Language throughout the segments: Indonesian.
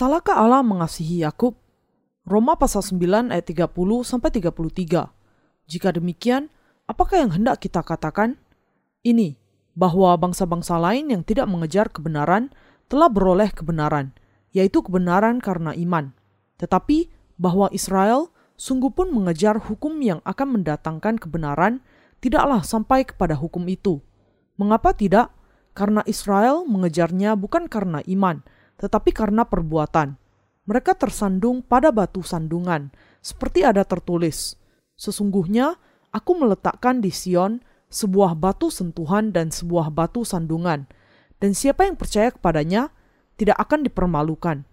Salahkah Allah mengasihi Yakub? Roma pasal 9 ayat 30 sampai 33. Jika demikian, apakah yang hendak kita katakan? Ini, bahwa bangsa-bangsa lain yang tidak mengejar kebenaran telah beroleh kebenaran, yaitu kebenaran karena iman. Tetapi bahwa Israel sungguh pun mengejar hukum yang akan mendatangkan kebenaran, tidaklah sampai kepada hukum itu. Mengapa tidak? Karena Israel mengejarnya bukan karena iman, tetapi karena perbuatan. Mereka tersandung pada batu sandungan, seperti ada tertulis, Sesungguhnya aku meletakkan di Sion sebuah batu sentuhan dan sebuah batu sandungan, dan siapa yang percaya kepadanya tidak akan dipermalukan.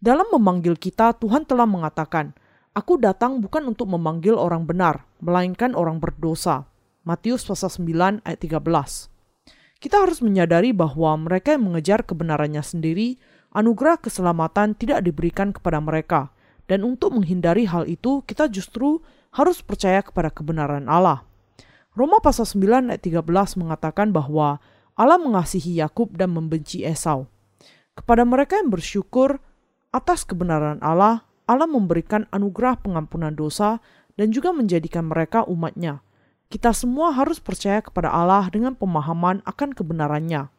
Dalam memanggil kita, Tuhan telah mengatakan, Aku datang bukan untuk memanggil orang benar, melainkan orang berdosa. Matius pasal 9 ayat 13. Kita harus menyadari bahwa mereka yang mengejar kebenarannya sendiri, anugerah keselamatan tidak diberikan kepada mereka. Dan untuk menghindari hal itu, kita justru harus percaya kepada kebenaran Allah. Roma pasal 9 ayat 13 mengatakan bahwa Allah mengasihi Yakub dan membenci Esau. Kepada mereka yang bersyukur atas kebenaran Allah, Allah memberikan anugerah pengampunan dosa dan juga menjadikan mereka umatnya. Kita semua harus percaya kepada Allah dengan pemahaman akan kebenarannya.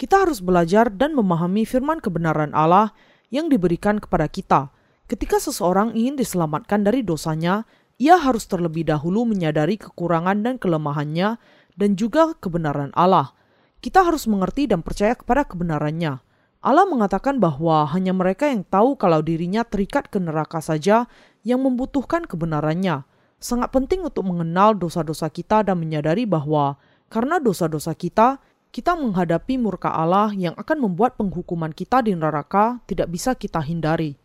Kita harus belajar dan memahami firman kebenaran Allah yang diberikan kepada kita. Ketika seseorang ingin diselamatkan dari dosanya, ia harus terlebih dahulu menyadari kekurangan dan kelemahannya dan juga kebenaran Allah. Kita harus mengerti dan percaya kepada kebenarannya. Allah mengatakan bahwa hanya mereka yang tahu kalau dirinya terikat ke neraka saja yang membutuhkan kebenarannya sangat penting untuk mengenal dosa-dosa kita dan menyadari bahwa karena dosa-dosa kita, kita menghadapi murka Allah yang akan membuat penghukuman kita di neraka tidak bisa kita hindari.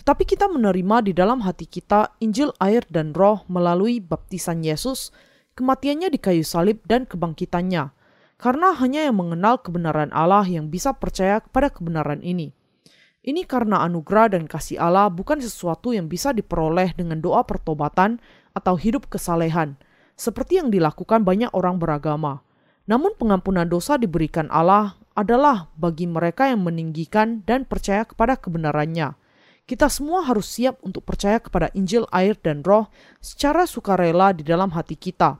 Tetapi kita menerima di dalam hati kita Injil air dan roh melalui baptisan Yesus, kematiannya di kayu salib dan kebangkitannya. Karena hanya yang mengenal kebenaran Allah yang bisa percaya kepada kebenaran ini. Ini karena anugerah dan kasih Allah bukan sesuatu yang bisa diperoleh dengan doa pertobatan atau hidup kesalehan, seperti yang dilakukan banyak orang beragama. Namun pengampunan dosa diberikan Allah adalah bagi mereka yang meninggikan dan percaya kepada kebenarannya. Kita semua harus siap untuk percaya kepada Injil air dan roh secara sukarela di dalam hati kita.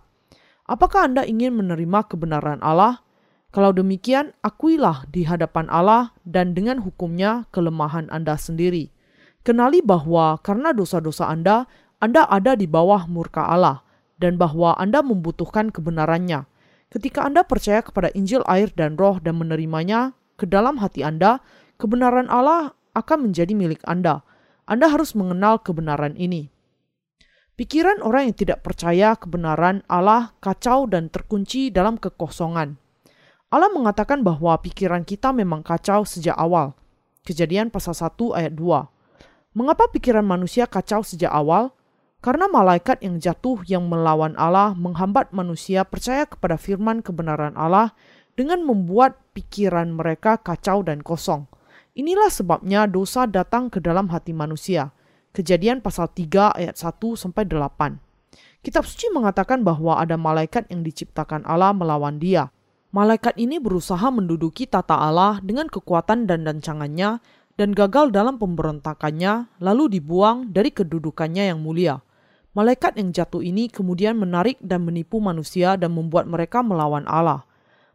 Apakah Anda ingin menerima kebenaran Allah? Kalau demikian, akuilah di hadapan Allah dan dengan hukumnya kelemahan Anda sendiri. Kenali bahwa karena dosa-dosa Anda, Anda ada di bawah murka Allah, dan bahwa Anda membutuhkan kebenarannya. Ketika Anda percaya kepada Injil air dan roh dan menerimanya ke dalam hati Anda, kebenaran Allah akan menjadi milik Anda. Anda harus mengenal kebenaran ini. Pikiran orang yang tidak percaya kebenaran Allah kacau dan terkunci dalam kekosongan Allah mengatakan bahwa pikiran kita memang kacau sejak awal. Kejadian pasal 1 ayat 2. Mengapa pikiran manusia kacau sejak awal? Karena malaikat yang jatuh yang melawan Allah menghambat manusia percaya kepada firman kebenaran Allah dengan membuat pikiran mereka kacau dan kosong. Inilah sebabnya dosa datang ke dalam hati manusia. Kejadian pasal 3 ayat 1 sampai 8. Kitab suci mengatakan bahwa ada malaikat yang diciptakan Allah melawan dia. Malaikat ini berusaha menduduki tata Allah dengan kekuatan dan rancangannya dan gagal dalam pemberontakannya lalu dibuang dari kedudukannya yang mulia. Malaikat yang jatuh ini kemudian menarik dan menipu manusia dan membuat mereka melawan Allah.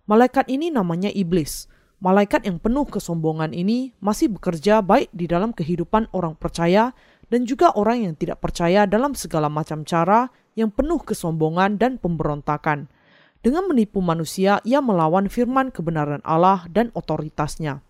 Malaikat ini namanya iblis. Malaikat yang penuh kesombongan ini masih bekerja baik di dalam kehidupan orang percaya dan juga orang yang tidak percaya dalam segala macam cara yang penuh kesombongan dan pemberontakan. Dengan menipu manusia, ia melawan firman kebenaran Allah dan otoritasnya.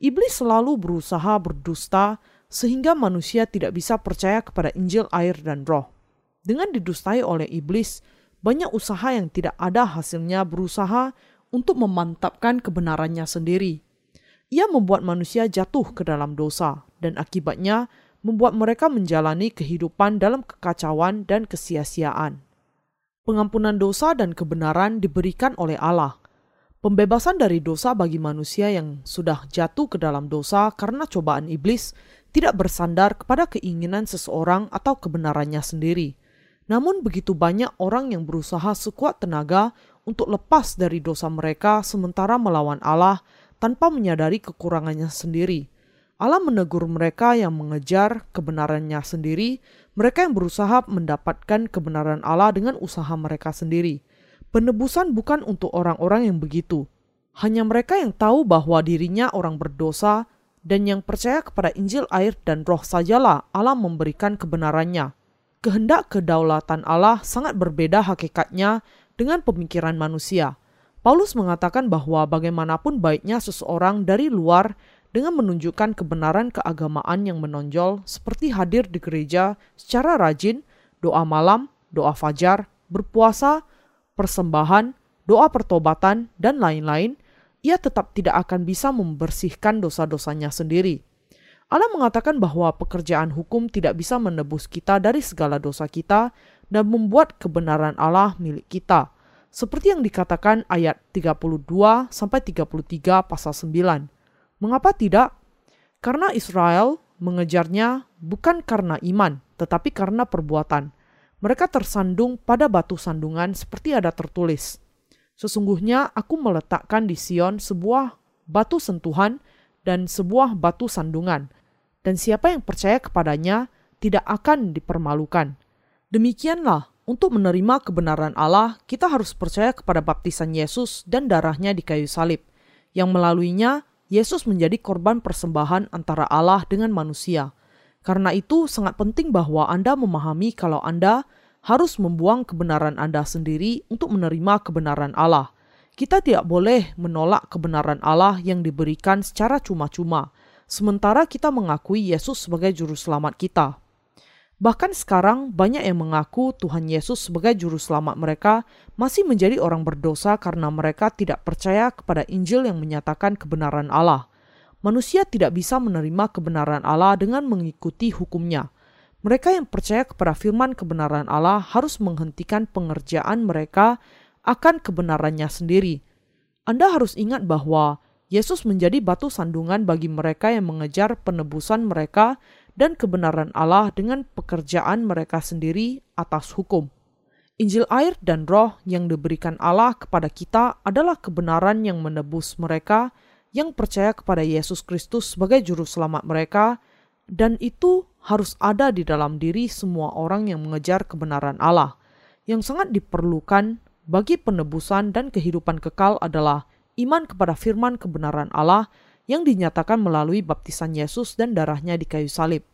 Iblis selalu berusaha berdusta sehingga manusia tidak bisa percaya kepada Injil air dan roh. Dengan didustai oleh iblis, banyak usaha yang tidak ada hasilnya berusaha untuk memantapkan kebenarannya sendiri. Ia membuat manusia jatuh ke dalam dosa dan akibatnya membuat mereka menjalani kehidupan dalam kekacauan dan kesia-siaan pengampunan dosa dan kebenaran diberikan oleh Allah. Pembebasan dari dosa bagi manusia yang sudah jatuh ke dalam dosa karena cobaan iblis tidak bersandar kepada keinginan seseorang atau kebenarannya sendiri. Namun begitu banyak orang yang berusaha sekuat tenaga untuk lepas dari dosa mereka sementara melawan Allah tanpa menyadari kekurangannya sendiri. Allah menegur mereka yang mengejar kebenarannya sendiri, mereka yang berusaha mendapatkan kebenaran Allah dengan usaha mereka sendiri. Penebusan bukan untuk orang-orang yang begitu. Hanya mereka yang tahu bahwa dirinya orang berdosa dan yang percaya kepada Injil air dan roh sajalah Allah memberikan kebenarannya. Kehendak kedaulatan Allah sangat berbeda hakikatnya dengan pemikiran manusia. Paulus mengatakan bahwa bagaimanapun baiknya seseorang dari luar dengan menunjukkan kebenaran keagamaan yang menonjol seperti hadir di gereja secara rajin, doa malam, doa fajar, berpuasa, persembahan, doa pertobatan, dan lain-lain, ia tetap tidak akan bisa membersihkan dosa-dosanya sendiri. Allah mengatakan bahwa pekerjaan hukum tidak bisa menebus kita dari segala dosa kita dan membuat kebenaran Allah milik kita. Seperti yang dikatakan ayat 32 sampai 33 pasal 9. Mengapa tidak? Karena Israel mengejarnya bukan karena iman, tetapi karena perbuatan. Mereka tersandung pada batu sandungan seperti ada tertulis. Sesungguhnya aku meletakkan di Sion sebuah batu sentuhan dan sebuah batu sandungan, dan siapa yang percaya kepadanya tidak akan dipermalukan. Demikianlah, untuk menerima kebenaran Allah, kita harus percaya kepada baptisan Yesus dan darahnya di kayu salib, yang melaluinya Yesus menjadi korban persembahan antara Allah dengan manusia. Karena itu, sangat penting bahwa Anda memahami kalau Anda harus membuang kebenaran Anda sendiri untuk menerima kebenaran Allah. Kita tidak boleh menolak kebenaran Allah yang diberikan secara cuma-cuma, sementara kita mengakui Yesus sebagai Juru Selamat kita. Bahkan sekarang banyak yang mengaku Tuhan Yesus sebagai juru selamat mereka masih menjadi orang berdosa karena mereka tidak percaya kepada Injil yang menyatakan kebenaran Allah. Manusia tidak bisa menerima kebenaran Allah dengan mengikuti hukumnya. Mereka yang percaya kepada firman kebenaran Allah harus menghentikan pengerjaan mereka akan kebenarannya sendiri. Anda harus ingat bahwa Yesus menjadi batu sandungan bagi mereka yang mengejar penebusan mereka dan kebenaran Allah dengan pekerjaan mereka sendiri atas hukum. Injil air dan roh yang diberikan Allah kepada kita adalah kebenaran yang menebus mereka yang percaya kepada Yesus Kristus sebagai juru selamat mereka dan itu harus ada di dalam diri semua orang yang mengejar kebenaran Allah. Yang sangat diperlukan bagi penebusan dan kehidupan kekal adalah iman kepada firman kebenaran Allah yang dinyatakan melalui baptisan Yesus dan darahnya di kayu salib.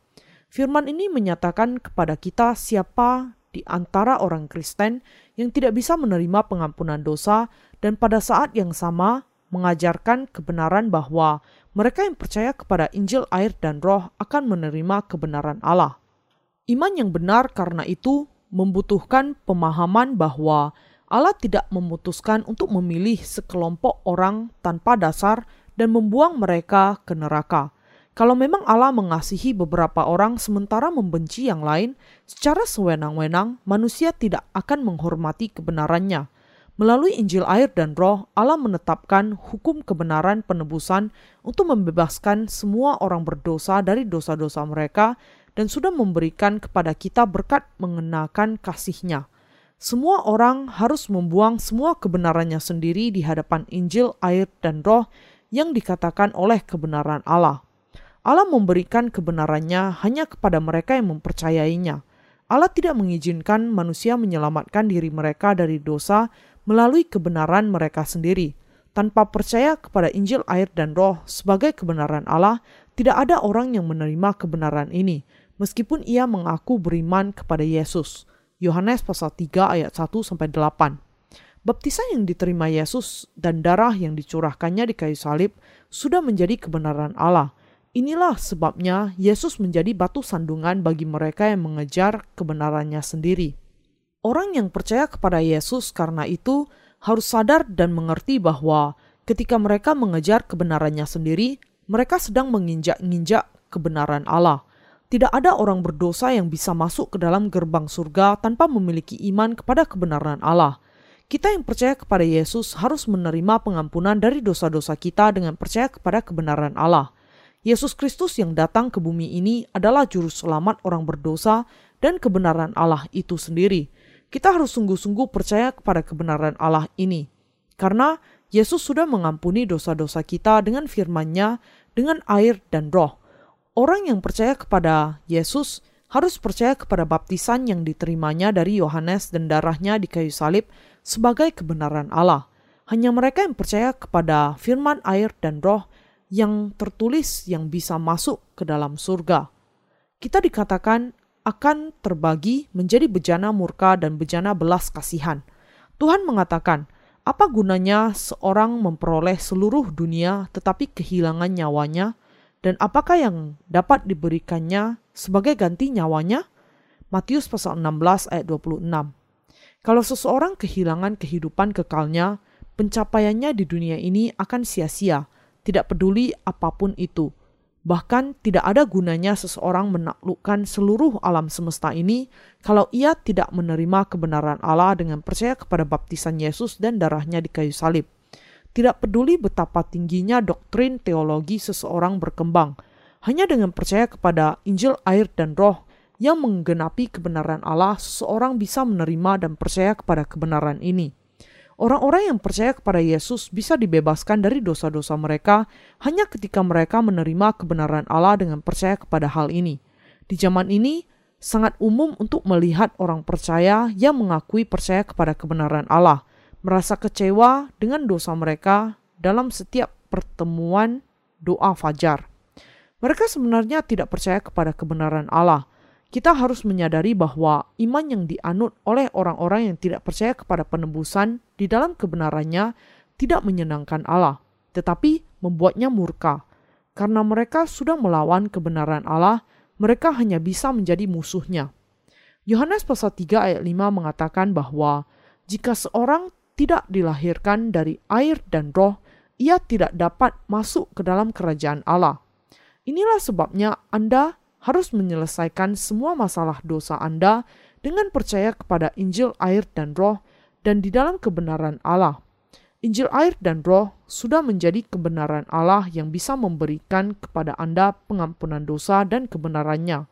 Firman ini menyatakan kepada kita siapa di antara orang Kristen yang tidak bisa menerima pengampunan dosa dan pada saat yang sama mengajarkan kebenaran bahwa mereka yang percaya kepada Injil air dan roh akan menerima kebenaran Allah. Iman yang benar karena itu membutuhkan pemahaman bahwa Allah tidak memutuskan untuk memilih sekelompok orang tanpa dasar dan membuang mereka ke neraka. Kalau memang Allah mengasihi beberapa orang sementara membenci yang lain, secara sewenang-wenang manusia tidak akan menghormati kebenarannya. Melalui Injil air dan roh, Allah menetapkan hukum kebenaran penebusan untuk membebaskan semua orang berdosa dari dosa-dosa mereka dan sudah memberikan kepada kita berkat mengenakan kasihnya. Semua orang harus membuang semua kebenarannya sendiri di hadapan Injil air dan roh yang dikatakan oleh kebenaran Allah. Allah memberikan kebenarannya hanya kepada mereka yang mempercayainya. Allah tidak mengizinkan manusia menyelamatkan diri mereka dari dosa melalui kebenaran mereka sendiri. Tanpa percaya kepada Injil air dan roh sebagai kebenaran Allah, tidak ada orang yang menerima kebenaran ini, meskipun ia mengaku beriman kepada Yesus. Yohanes pasal 3 ayat 1 sampai 8. Baptisan yang diterima Yesus dan darah yang dicurahkannya di kayu salib sudah menjadi kebenaran Allah Inilah sebabnya Yesus menjadi batu sandungan bagi mereka yang mengejar kebenarannya sendiri. Orang yang percaya kepada Yesus karena itu harus sadar dan mengerti bahwa ketika mereka mengejar kebenarannya sendiri, mereka sedang menginjak-injak kebenaran Allah. Tidak ada orang berdosa yang bisa masuk ke dalam gerbang surga tanpa memiliki iman kepada kebenaran Allah. Kita yang percaya kepada Yesus harus menerima pengampunan dari dosa-dosa kita dengan percaya kepada kebenaran Allah. Yesus Kristus yang datang ke bumi ini adalah juru selamat orang berdosa dan kebenaran Allah itu sendiri. Kita harus sungguh-sungguh percaya kepada kebenaran Allah ini. Karena Yesus sudah mengampuni dosa-dosa kita dengan firman-Nya dengan air dan roh. Orang yang percaya kepada Yesus harus percaya kepada baptisan yang diterimanya dari Yohanes dan darahnya di kayu salib sebagai kebenaran Allah. Hanya mereka yang percaya kepada firman air dan roh yang tertulis yang bisa masuk ke dalam surga. Kita dikatakan akan terbagi menjadi bejana murka dan bejana belas kasihan. Tuhan mengatakan, apa gunanya seorang memperoleh seluruh dunia tetapi kehilangan nyawanya? Dan apakah yang dapat diberikannya sebagai ganti nyawanya? Matius pasal 16 ayat 26. Kalau seseorang kehilangan kehidupan kekalnya, pencapaiannya di dunia ini akan sia-sia, tidak peduli apa pun itu. Bahkan tidak ada gunanya seseorang menaklukkan seluruh alam semesta ini kalau ia tidak menerima kebenaran Allah dengan percaya kepada baptisan Yesus dan darahnya di kayu salib. Tidak peduli betapa tingginya doktrin teologi seseorang berkembang, hanya dengan percaya kepada Injil air dan roh yang menggenapi kebenaran Allah, seseorang bisa menerima dan percaya kepada kebenaran ini. Orang-orang yang percaya kepada Yesus bisa dibebaskan dari dosa-dosa mereka hanya ketika mereka menerima kebenaran Allah dengan percaya kepada hal ini. Di zaman ini, sangat umum untuk melihat orang percaya yang mengakui percaya kepada kebenaran Allah – merasa kecewa dengan dosa mereka dalam setiap pertemuan doa fajar. Mereka sebenarnya tidak percaya kepada kebenaran Allah. Kita harus menyadari bahwa iman yang dianut oleh orang-orang yang tidak percaya kepada penebusan di dalam kebenarannya tidak menyenangkan Allah, tetapi membuatnya murka. Karena mereka sudah melawan kebenaran Allah, mereka hanya bisa menjadi musuhnya. Yohanes pasal 3 ayat 5 mengatakan bahwa jika seorang tidak dilahirkan dari air dan roh, ia tidak dapat masuk ke dalam kerajaan Allah. Inilah sebabnya Anda harus menyelesaikan semua masalah dosa Anda dengan percaya kepada Injil air dan roh dan di dalam kebenaran Allah. Injil air dan roh sudah menjadi kebenaran Allah yang bisa memberikan kepada Anda pengampunan dosa dan kebenarannya.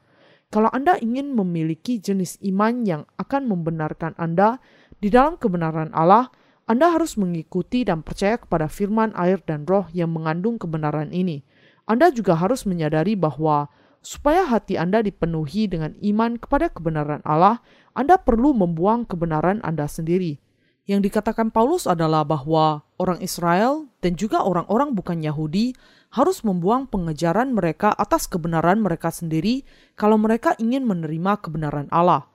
Kalau Anda ingin memiliki jenis iman yang akan membenarkan Anda di dalam kebenaran Allah, Anda harus mengikuti dan percaya kepada firman air dan roh yang mengandung kebenaran ini. Anda juga harus menyadari bahwa supaya hati Anda dipenuhi dengan iman kepada kebenaran Allah, Anda perlu membuang kebenaran Anda sendiri. Yang dikatakan Paulus adalah bahwa orang Israel dan juga orang-orang bukan Yahudi harus membuang pengejaran mereka atas kebenaran mereka sendiri kalau mereka ingin menerima kebenaran Allah.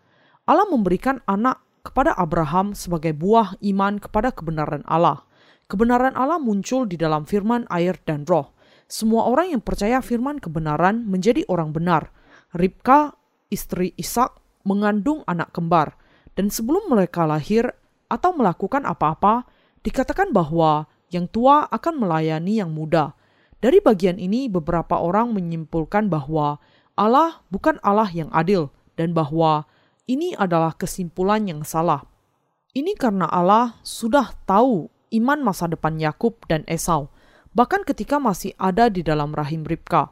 Allah memberikan anak kepada Abraham sebagai buah iman kepada kebenaran Allah. Kebenaran Allah muncul di dalam firman air dan roh. Semua orang yang percaya firman kebenaran menjadi orang benar. Ribka, istri Ishak, mengandung anak kembar. Dan sebelum mereka lahir atau melakukan apa-apa, dikatakan bahwa yang tua akan melayani yang muda. Dari bagian ini, beberapa orang menyimpulkan bahwa Allah bukan Allah yang adil dan bahwa ini adalah kesimpulan yang salah. Ini karena Allah sudah tahu iman masa depan Yakub dan Esau, bahkan ketika masih ada di dalam rahim Ribka.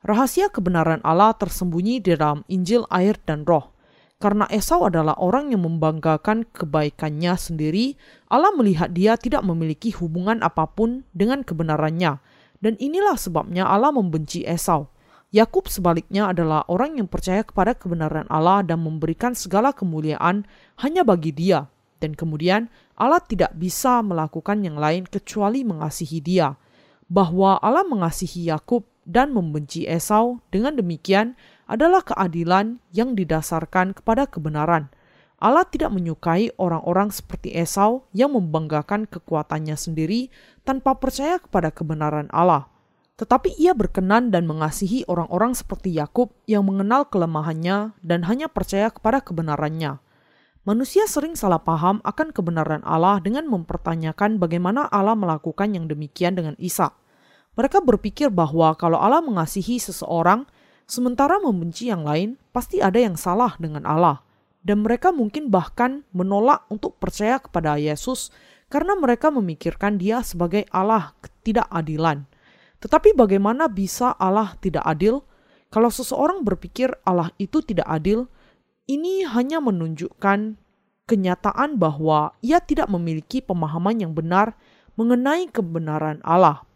Rahasia kebenaran Allah tersembunyi di dalam Injil air dan roh. Karena Esau adalah orang yang membanggakan kebaikannya sendiri, Allah melihat dia tidak memiliki hubungan apa pun dengan kebenarannya. Dan inilah sebabnya Allah membenci Esau. Yakub sebaliknya adalah orang yang percaya kepada kebenaran Allah dan memberikan segala kemuliaan hanya bagi Dia, dan kemudian Allah tidak bisa melakukan yang lain kecuali mengasihi Dia. Bahwa Allah mengasihi Yakub dan membenci Esau dengan demikian adalah keadilan yang didasarkan kepada kebenaran. Allah tidak menyukai orang-orang seperti Esau yang membanggakan kekuatannya sendiri tanpa percaya kepada kebenaran Allah. Tetapi ia berkenan dan mengasihi orang-orang seperti Yakub yang mengenal kelemahannya dan hanya percaya kepada kebenarannya. Manusia sering salah paham akan kebenaran Allah dengan mempertanyakan bagaimana Allah melakukan yang demikian dengan Isa. Mereka berpikir bahwa kalau Allah mengasihi seseorang, sementara membenci yang lain, pasti ada yang salah dengan Allah. Dan mereka mungkin bahkan menolak untuk percaya kepada Yesus karena mereka memikirkan dia sebagai Allah ketidakadilan. Tetapi bagaimana bisa Allah tidak adil? Kalau seseorang berpikir Allah itu tidak adil, ini hanya menunjukkan kenyataan bahwa ia tidak memiliki pemahaman yang benar mengenai kebenaran Allah.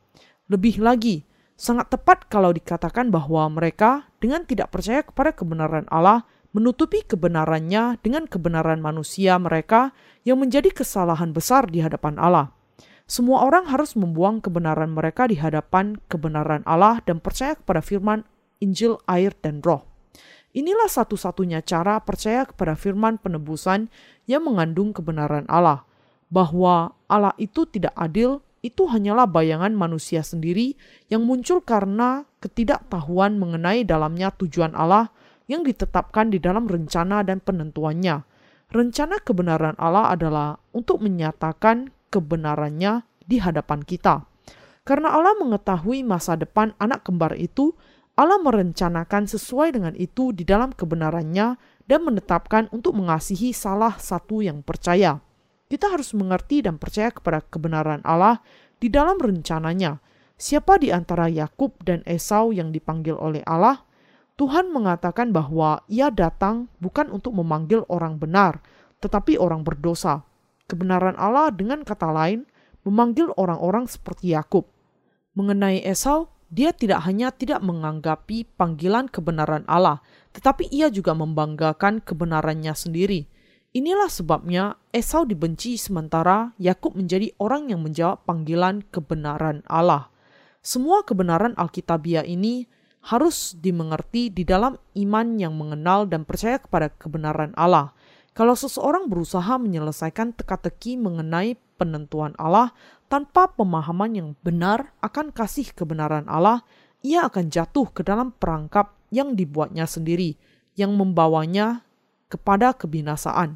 Lebih lagi, Sangat tepat kalau dikatakan bahwa mereka dengan tidak percaya kepada kebenaran Allah menutupi kebenarannya dengan kebenaran manusia mereka yang menjadi kesalahan besar di hadapan Allah. Semua orang harus membuang kebenaran mereka di hadapan kebenaran Allah dan percaya kepada firman Injil, air, dan roh. Inilah satu-satunya cara percaya kepada firman penebusan yang mengandung kebenaran Allah, bahwa Allah itu tidak adil, itu hanyalah bayangan manusia sendiri yang muncul karena ketidaktahuan mengenai dalamnya tujuan Allah yang ditetapkan di dalam rencana dan penentuannya. Rencana kebenaran Allah adalah untuk menyatakan kebenarannya di hadapan kita. Karena Allah mengetahui masa depan anak kembar itu, Allah merencanakan sesuai dengan itu di dalam kebenarannya dan menetapkan untuk mengasihi salah satu yang percaya. Kita harus mengerti dan percaya kepada kebenaran Allah di dalam rencananya. Siapa di antara Yakub dan Esau yang dipanggil oleh Allah? Tuhan mengatakan bahwa Ia datang bukan untuk memanggil orang benar, tetapi orang berdosa. Kebenaran Allah, dengan kata lain, memanggil orang-orang seperti Yakub. Mengenai Esau, dia tidak hanya tidak menganggapi panggilan kebenaran Allah, tetapi ia juga membanggakan kebenarannya sendiri. Inilah sebabnya Esau dibenci sementara Yakub menjadi orang yang menjawab panggilan kebenaran Allah. Semua kebenaran Alkitabiah ini harus dimengerti di dalam iman yang mengenal dan percaya kepada kebenaran Allah. Kalau seseorang berusaha menyelesaikan teka-teki mengenai penentuan Allah tanpa pemahaman yang benar akan kasih kebenaran Allah, ia akan jatuh ke dalam perangkap yang dibuatnya sendiri, yang membawanya kepada kebinasaan.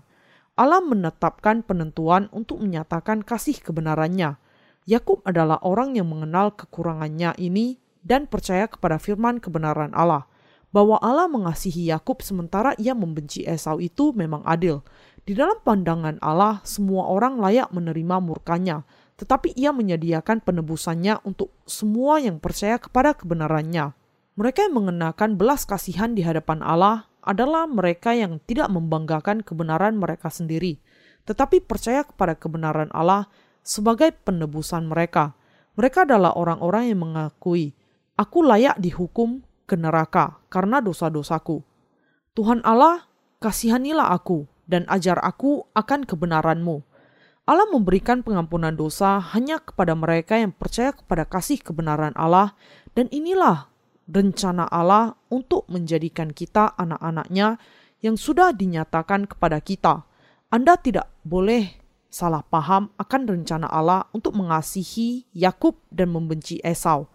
Allah menetapkan penentuan untuk menyatakan kasih kebenarannya. Yakub adalah orang yang mengenal kekurangannya ini dan percaya kepada firman kebenaran Allah. Bahwa Allah mengasihi Yakub sementara ia membenci Esau itu memang adil. Di dalam pandangan Allah, semua orang layak menerima murkanya, tetapi ia menyediakan penebusannya untuk semua yang percaya kepada kebenarannya. Mereka yang mengenakan belas kasihan di hadapan Allah adalah mereka yang tidak membanggakan kebenaran mereka sendiri, tetapi percaya kepada kebenaran Allah sebagai penebusan mereka. Mereka adalah orang-orang yang mengakui Aku layak dihukum ke neraka karena dosa-dosaku. Tuhan Allah, kasihanilah aku dan ajar aku akan kebenaranmu. Allah memberikan pengampunan dosa hanya kepada mereka yang percaya kepada kasih kebenaran Allah dan inilah rencana Allah untuk menjadikan kita anak-anaknya yang sudah dinyatakan kepada kita. Anda tidak boleh salah paham akan rencana Allah untuk mengasihi Yakub dan membenci Esau.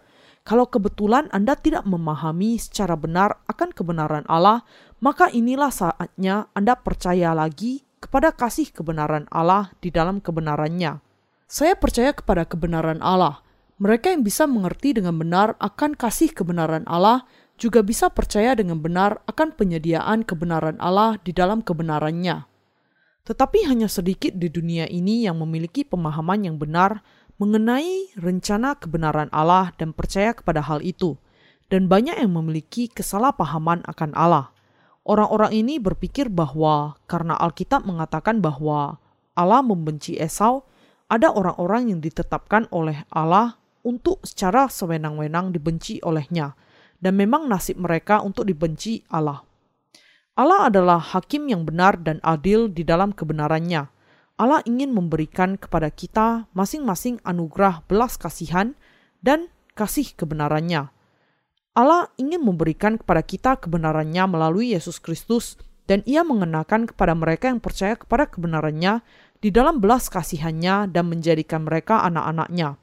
Kalau kebetulan Anda tidak memahami secara benar akan kebenaran Allah, maka inilah saatnya Anda percaya lagi kepada kasih kebenaran Allah di dalam kebenarannya. Saya percaya kepada kebenaran Allah. Mereka yang bisa mengerti dengan benar akan kasih kebenaran Allah juga bisa percaya dengan benar akan penyediaan kebenaran Allah di dalam kebenarannya. Tetapi hanya sedikit di dunia ini yang memiliki pemahaman yang benar mengenai rencana kebenaran Allah dan percaya kepada hal itu, dan banyak yang memiliki kesalahpahaman akan Allah. Orang-orang ini berpikir bahwa karena Alkitab mengatakan bahwa Allah membenci Esau, ada orang-orang yang ditetapkan oleh Allah untuk secara sewenang-wenang dibenci olehnya, dan memang nasib mereka untuk dibenci Allah. Allah adalah hakim yang benar dan adil di dalam kebenarannya Allah ingin memberikan kepada kita masing-masing anugerah belas kasihan dan kasih kebenarannya. Allah ingin memberikan kepada kita kebenarannya melalui Yesus Kristus dan ia mengenakan kepada mereka yang percaya kepada kebenarannya di dalam belas kasihannya dan menjadikan mereka anak-anaknya.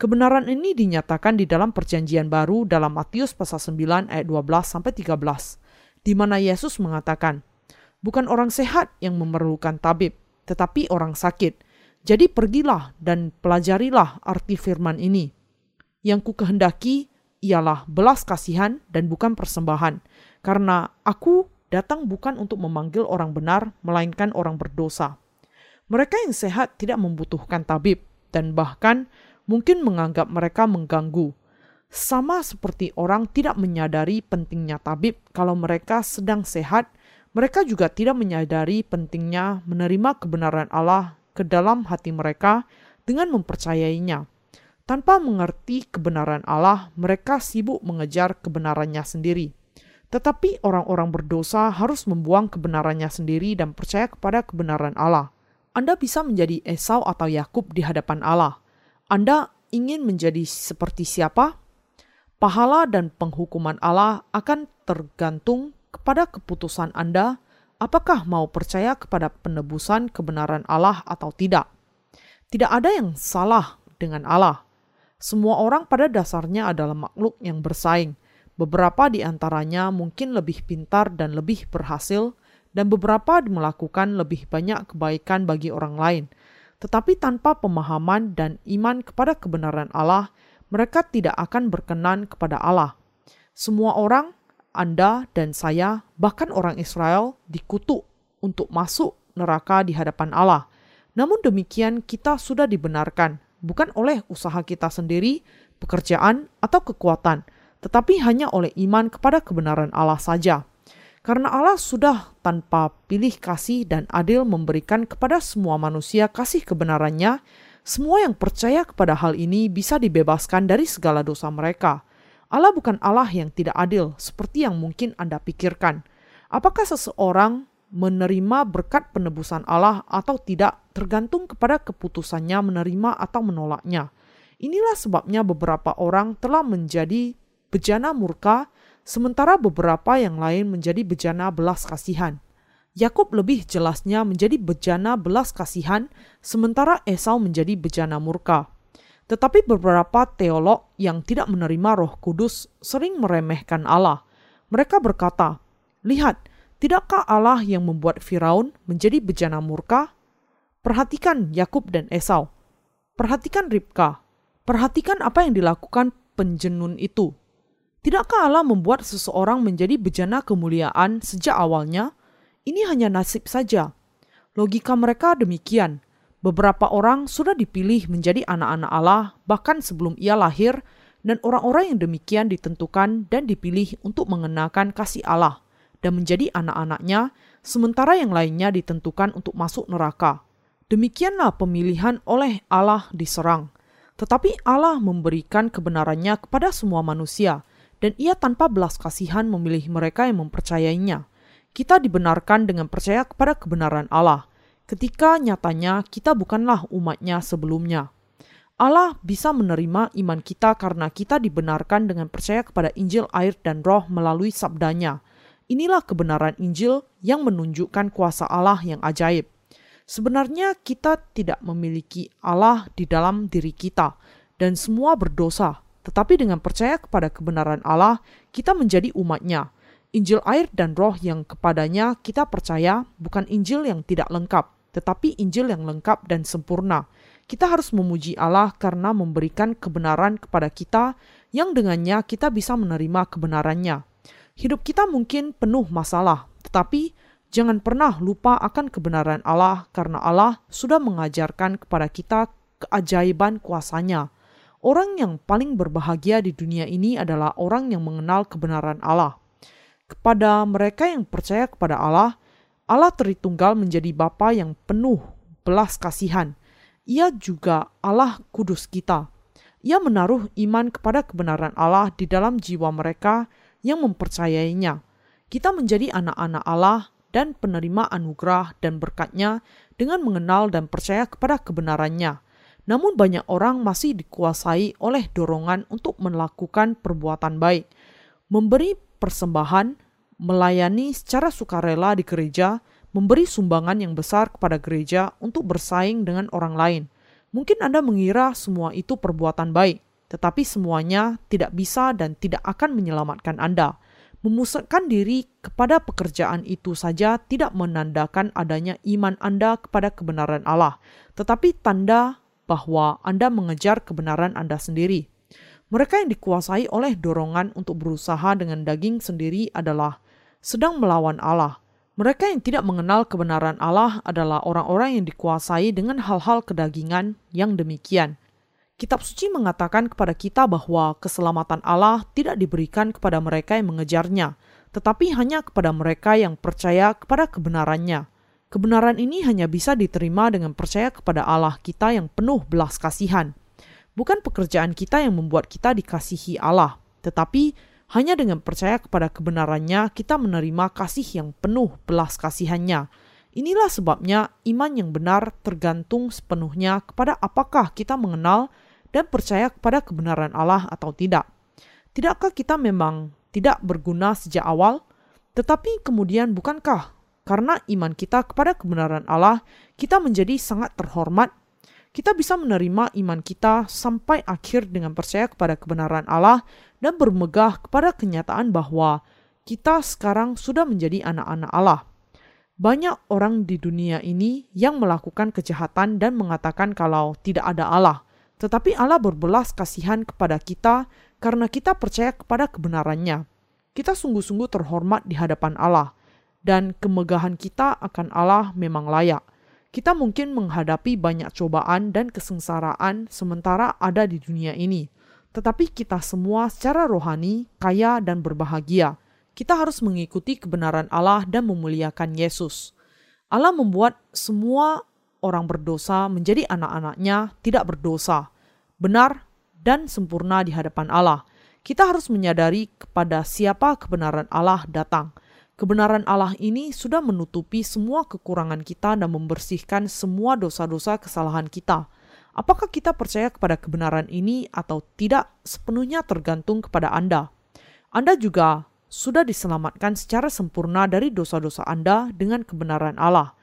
Kebenaran ini dinyatakan di dalam perjanjian baru dalam Matius pasal 9 ayat 12 sampai 13, di mana Yesus mengatakan, "Bukan orang sehat yang memerlukan tabib, tetapi orang sakit. Jadi pergilah dan pelajarilah arti firman ini. Yang ku kehendaki ialah belas kasihan dan bukan persembahan, karena aku datang bukan untuk memanggil orang benar, melainkan orang berdosa. Mereka yang sehat tidak membutuhkan tabib, dan bahkan mungkin menganggap mereka mengganggu. Sama seperti orang tidak menyadari pentingnya tabib kalau mereka sedang sehat mereka juga tidak menyadari pentingnya menerima kebenaran Allah ke dalam hati mereka dengan mempercayainya. Tanpa mengerti kebenaran Allah, mereka sibuk mengejar kebenarannya sendiri. Tetapi orang-orang berdosa harus membuang kebenarannya sendiri dan percaya kepada kebenaran Allah. Anda bisa menjadi Esau atau Yakub di hadapan Allah. Anda ingin menjadi seperti siapa? Pahala dan penghukuman Allah akan tergantung kepada keputusan Anda apakah mau percaya kepada penebusan kebenaran Allah atau tidak. Tidak ada yang salah dengan Allah. Semua orang pada dasarnya adalah makhluk yang bersaing. Beberapa di antaranya mungkin lebih pintar dan lebih berhasil, dan beberapa melakukan lebih banyak kebaikan bagi orang lain. Tetapi tanpa pemahaman dan iman kepada kebenaran Allah, mereka tidak akan berkenan kepada Allah. Semua orang, Anda dan saya, bahkan orang Israel, dikutuk untuk masuk neraka di hadapan Allah. Namun demikian, kita sudah dibenarkan, bukan oleh usaha kita sendiri, pekerjaan, atau kekuatan, tetapi hanya oleh iman kepada kebenaran Allah saja. Karena Allah sudah tanpa pilih kasih dan adil memberikan kepada semua manusia kasih kebenarannya, semua yang percaya kepada hal ini bisa dibebaskan dari segala dosa mereka. Allah bukan Allah yang tidak adil seperti yang mungkin Anda pikirkan. Apakah seseorang menerima berkat penebusan Allah atau tidak tergantung kepada keputusannya menerima atau menolaknya. Inilah sebabnya beberapa orang telah menjadi bejana murka sementara beberapa yang lain menjadi bejana belas kasihan. Yakub lebih jelasnya menjadi bejana belas kasihan, sementara Esau menjadi bejana murka. Tetapi beberapa teolog yang tidak menerima Roh Kudus sering meremehkan Allah. Mereka berkata, "Lihat, tidakkah Allah yang membuat Firaun menjadi bejana murka? Perhatikan Yakub dan Esau. Perhatikan Ribka. Perhatikan apa yang dilakukan penjenun itu." Tidakkah Allah membuat seseorang menjadi bejana kemuliaan sejak awalnya? Ini hanya nasib saja. Logika mereka demikian. Beberapa orang sudah dipilih menjadi anak-anak Allah bahkan sebelum ia lahir dan orang-orang yang demikian ditentukan dan dipilih untuk mengenakan kasih Allah dan menjadi anak-anaknya, sementara yang lainnya ditentukan untuk masuk neraka. Demikianlah pemilihan oleh Allah diserang. Tetapi Allah memberikan kebenarannya kepada semua manusia, dan ia tanpa belas kasihan memilih mereka yang mempercayainya. Kita dibenarkan dengan percaya kepada kebenaran Allah, ketika nyatanya kita bukanlah umatnya sebelumnya. Allah bisa menerima iman kita karena kita dibenarkan dengan percaya kepada Injil air dan roh melalui sabdanya. Inilah kebenaran Injil yang menunjukkan kuasa Allah yang ajaib. Sebenarnya kita tidak memiliki Allah di dalam diri kita, dan semua berdosa, tetapi dengan percaya kepada kebenaran Allah, kita menjadi umatnya. Injil air dan roh yang kepadanya kita percaya bukan Injil yang tidak lengkap, tetapi Injil yang lengkap dan sempurna. Kita harus memuji Allah karena memberikan kebenaran kepada kita yang dengannya kita bisa menerima kebenarannya. Hidup kita mungkin penuh masalah, tetapi jangan pernah lupa akan kebenaran Allah karena Allah sudah mengajarkan kepada kita keajaiban kuasanya. Orang yang paling berbahagia di dunia ini adalah orang yang mengenal kebenaran Allah. Kepada mereka yang percaya kepada Allah, Allah Tritunggal menjadi Bapa yang penuh belas kasihan. Ia juga Allah kudus kita. Ia menaruh iman kepada kebenaran Allah di dalam jiwa mereka yang mempercayainya. Kita menjadi anak-anak Allah dan penerima anugerah dan berkatnya dengan mengenal dan percaya kepada kebenarannya namun banyak orang masih dikuasai oleh dorongan untuk melakukan perbuatan baik, memberi persembahan, melayani secara sukarela di gereja, memberi sumbangan yang besar kepada gereja untuk bersaing dengan orang lain. Mungkin Anda mengira semua itu perbuatan baik, tetapi semuanya tidak bisa dan tidak akan menyelamatkan Anda. Memusatkan diri kepada pekerjaan itu saja tidak menandakan adanya iman Anda kepada kebenaran Allah, tetapi tanda bahwa Anda mengejar kebenaran Anda sendiri. Mereka yang dikuasai oleh dorongan untuk berusaha dengan daging sendiri adalah sedang melawan Allah. Mereka yang tidak mengenal kebenaran Allah adalah orang-orang yang dikuasai dengan hal-hal kedagingan yang demikian. Kitab suci mengatakan kepada kita bahwa keselamatan Allah tidak diberikan kepada mereka yang mengejarnya, tetapi hanya kepada mereka yang percaya kepada kebenarannya. Kebenaran ini hanya bisa diterima dengan percaya kepada Allah kita yang penuh belas kasihan. Bukan pekerjaan kita yang membuat kita dikasihi Allah, tetapi hanya dengan percaya kepada kebenarannya kita menerima kasih yang penuh belas kasihannya. Inilah sebabnya iman yang benar tergantung sepenuhnya kepada apakah kita mengenal dan percaya kepada kebenaran Allah atau tidak. Tidakkah kita memang tidak berguna sejak awal? Tetapi kemudian bukankah karena iman kita kepada kebenaran Allah, kita menjadi sangat terhormat kita bisa menerima iman kita sampai akhir dengan percaya kepada kebenaran Allah dan bermegah kepada kenyataan bahwa kita sekarang sudah menjadi anak-anak Allah. Banyak orang di dunia ini yang melakukan kejahatan dan mengatakan kalau tidak ada Allah, tetapi Allah berbelas kasihan kepada kita karena kita percaya kepada kebenarannya. Kita sungguh-sungguh terhormat di hadapan Allah, dan kemegahan kita akan Allah memang layak. Kita mungkin menghadapi banyak cobaan dan kesengsaraan sementara ada di dunia ini, tetapi kita semua secara rohani kaya dan berbahagia. Kita harus mengikuti kebenaran Allah dan memuliakan Yesus. Allah membuat semua orang berdosa menjadi anak-anaknya tidak berdosa, benar dan sempurna di hadapan Allah. Kita harus menyadari kepada siapa kebenaran Allah datang. Kebenaran Allah ini sudah menutupi semua kekurangan kita dan membersihkan semua dosa-dosa kesalahan kita. Apakah kita percaya kepada kebenaran ini atau tidak sepenuhnya tergantung kepada Anda. Anda juga sudah diselamatkan secara sempurna dari dosa-dosa Anda dengan kebenaran Allah.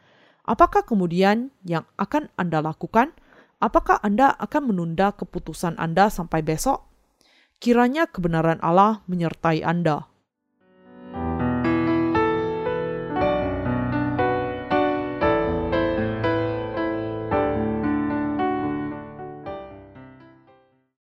Apakah kemudian yang akan Anda lakukan? Apakah Anda akan menunda keputusan Anda sampai besok? Kiranya kebenaran Allah menyertai Anda.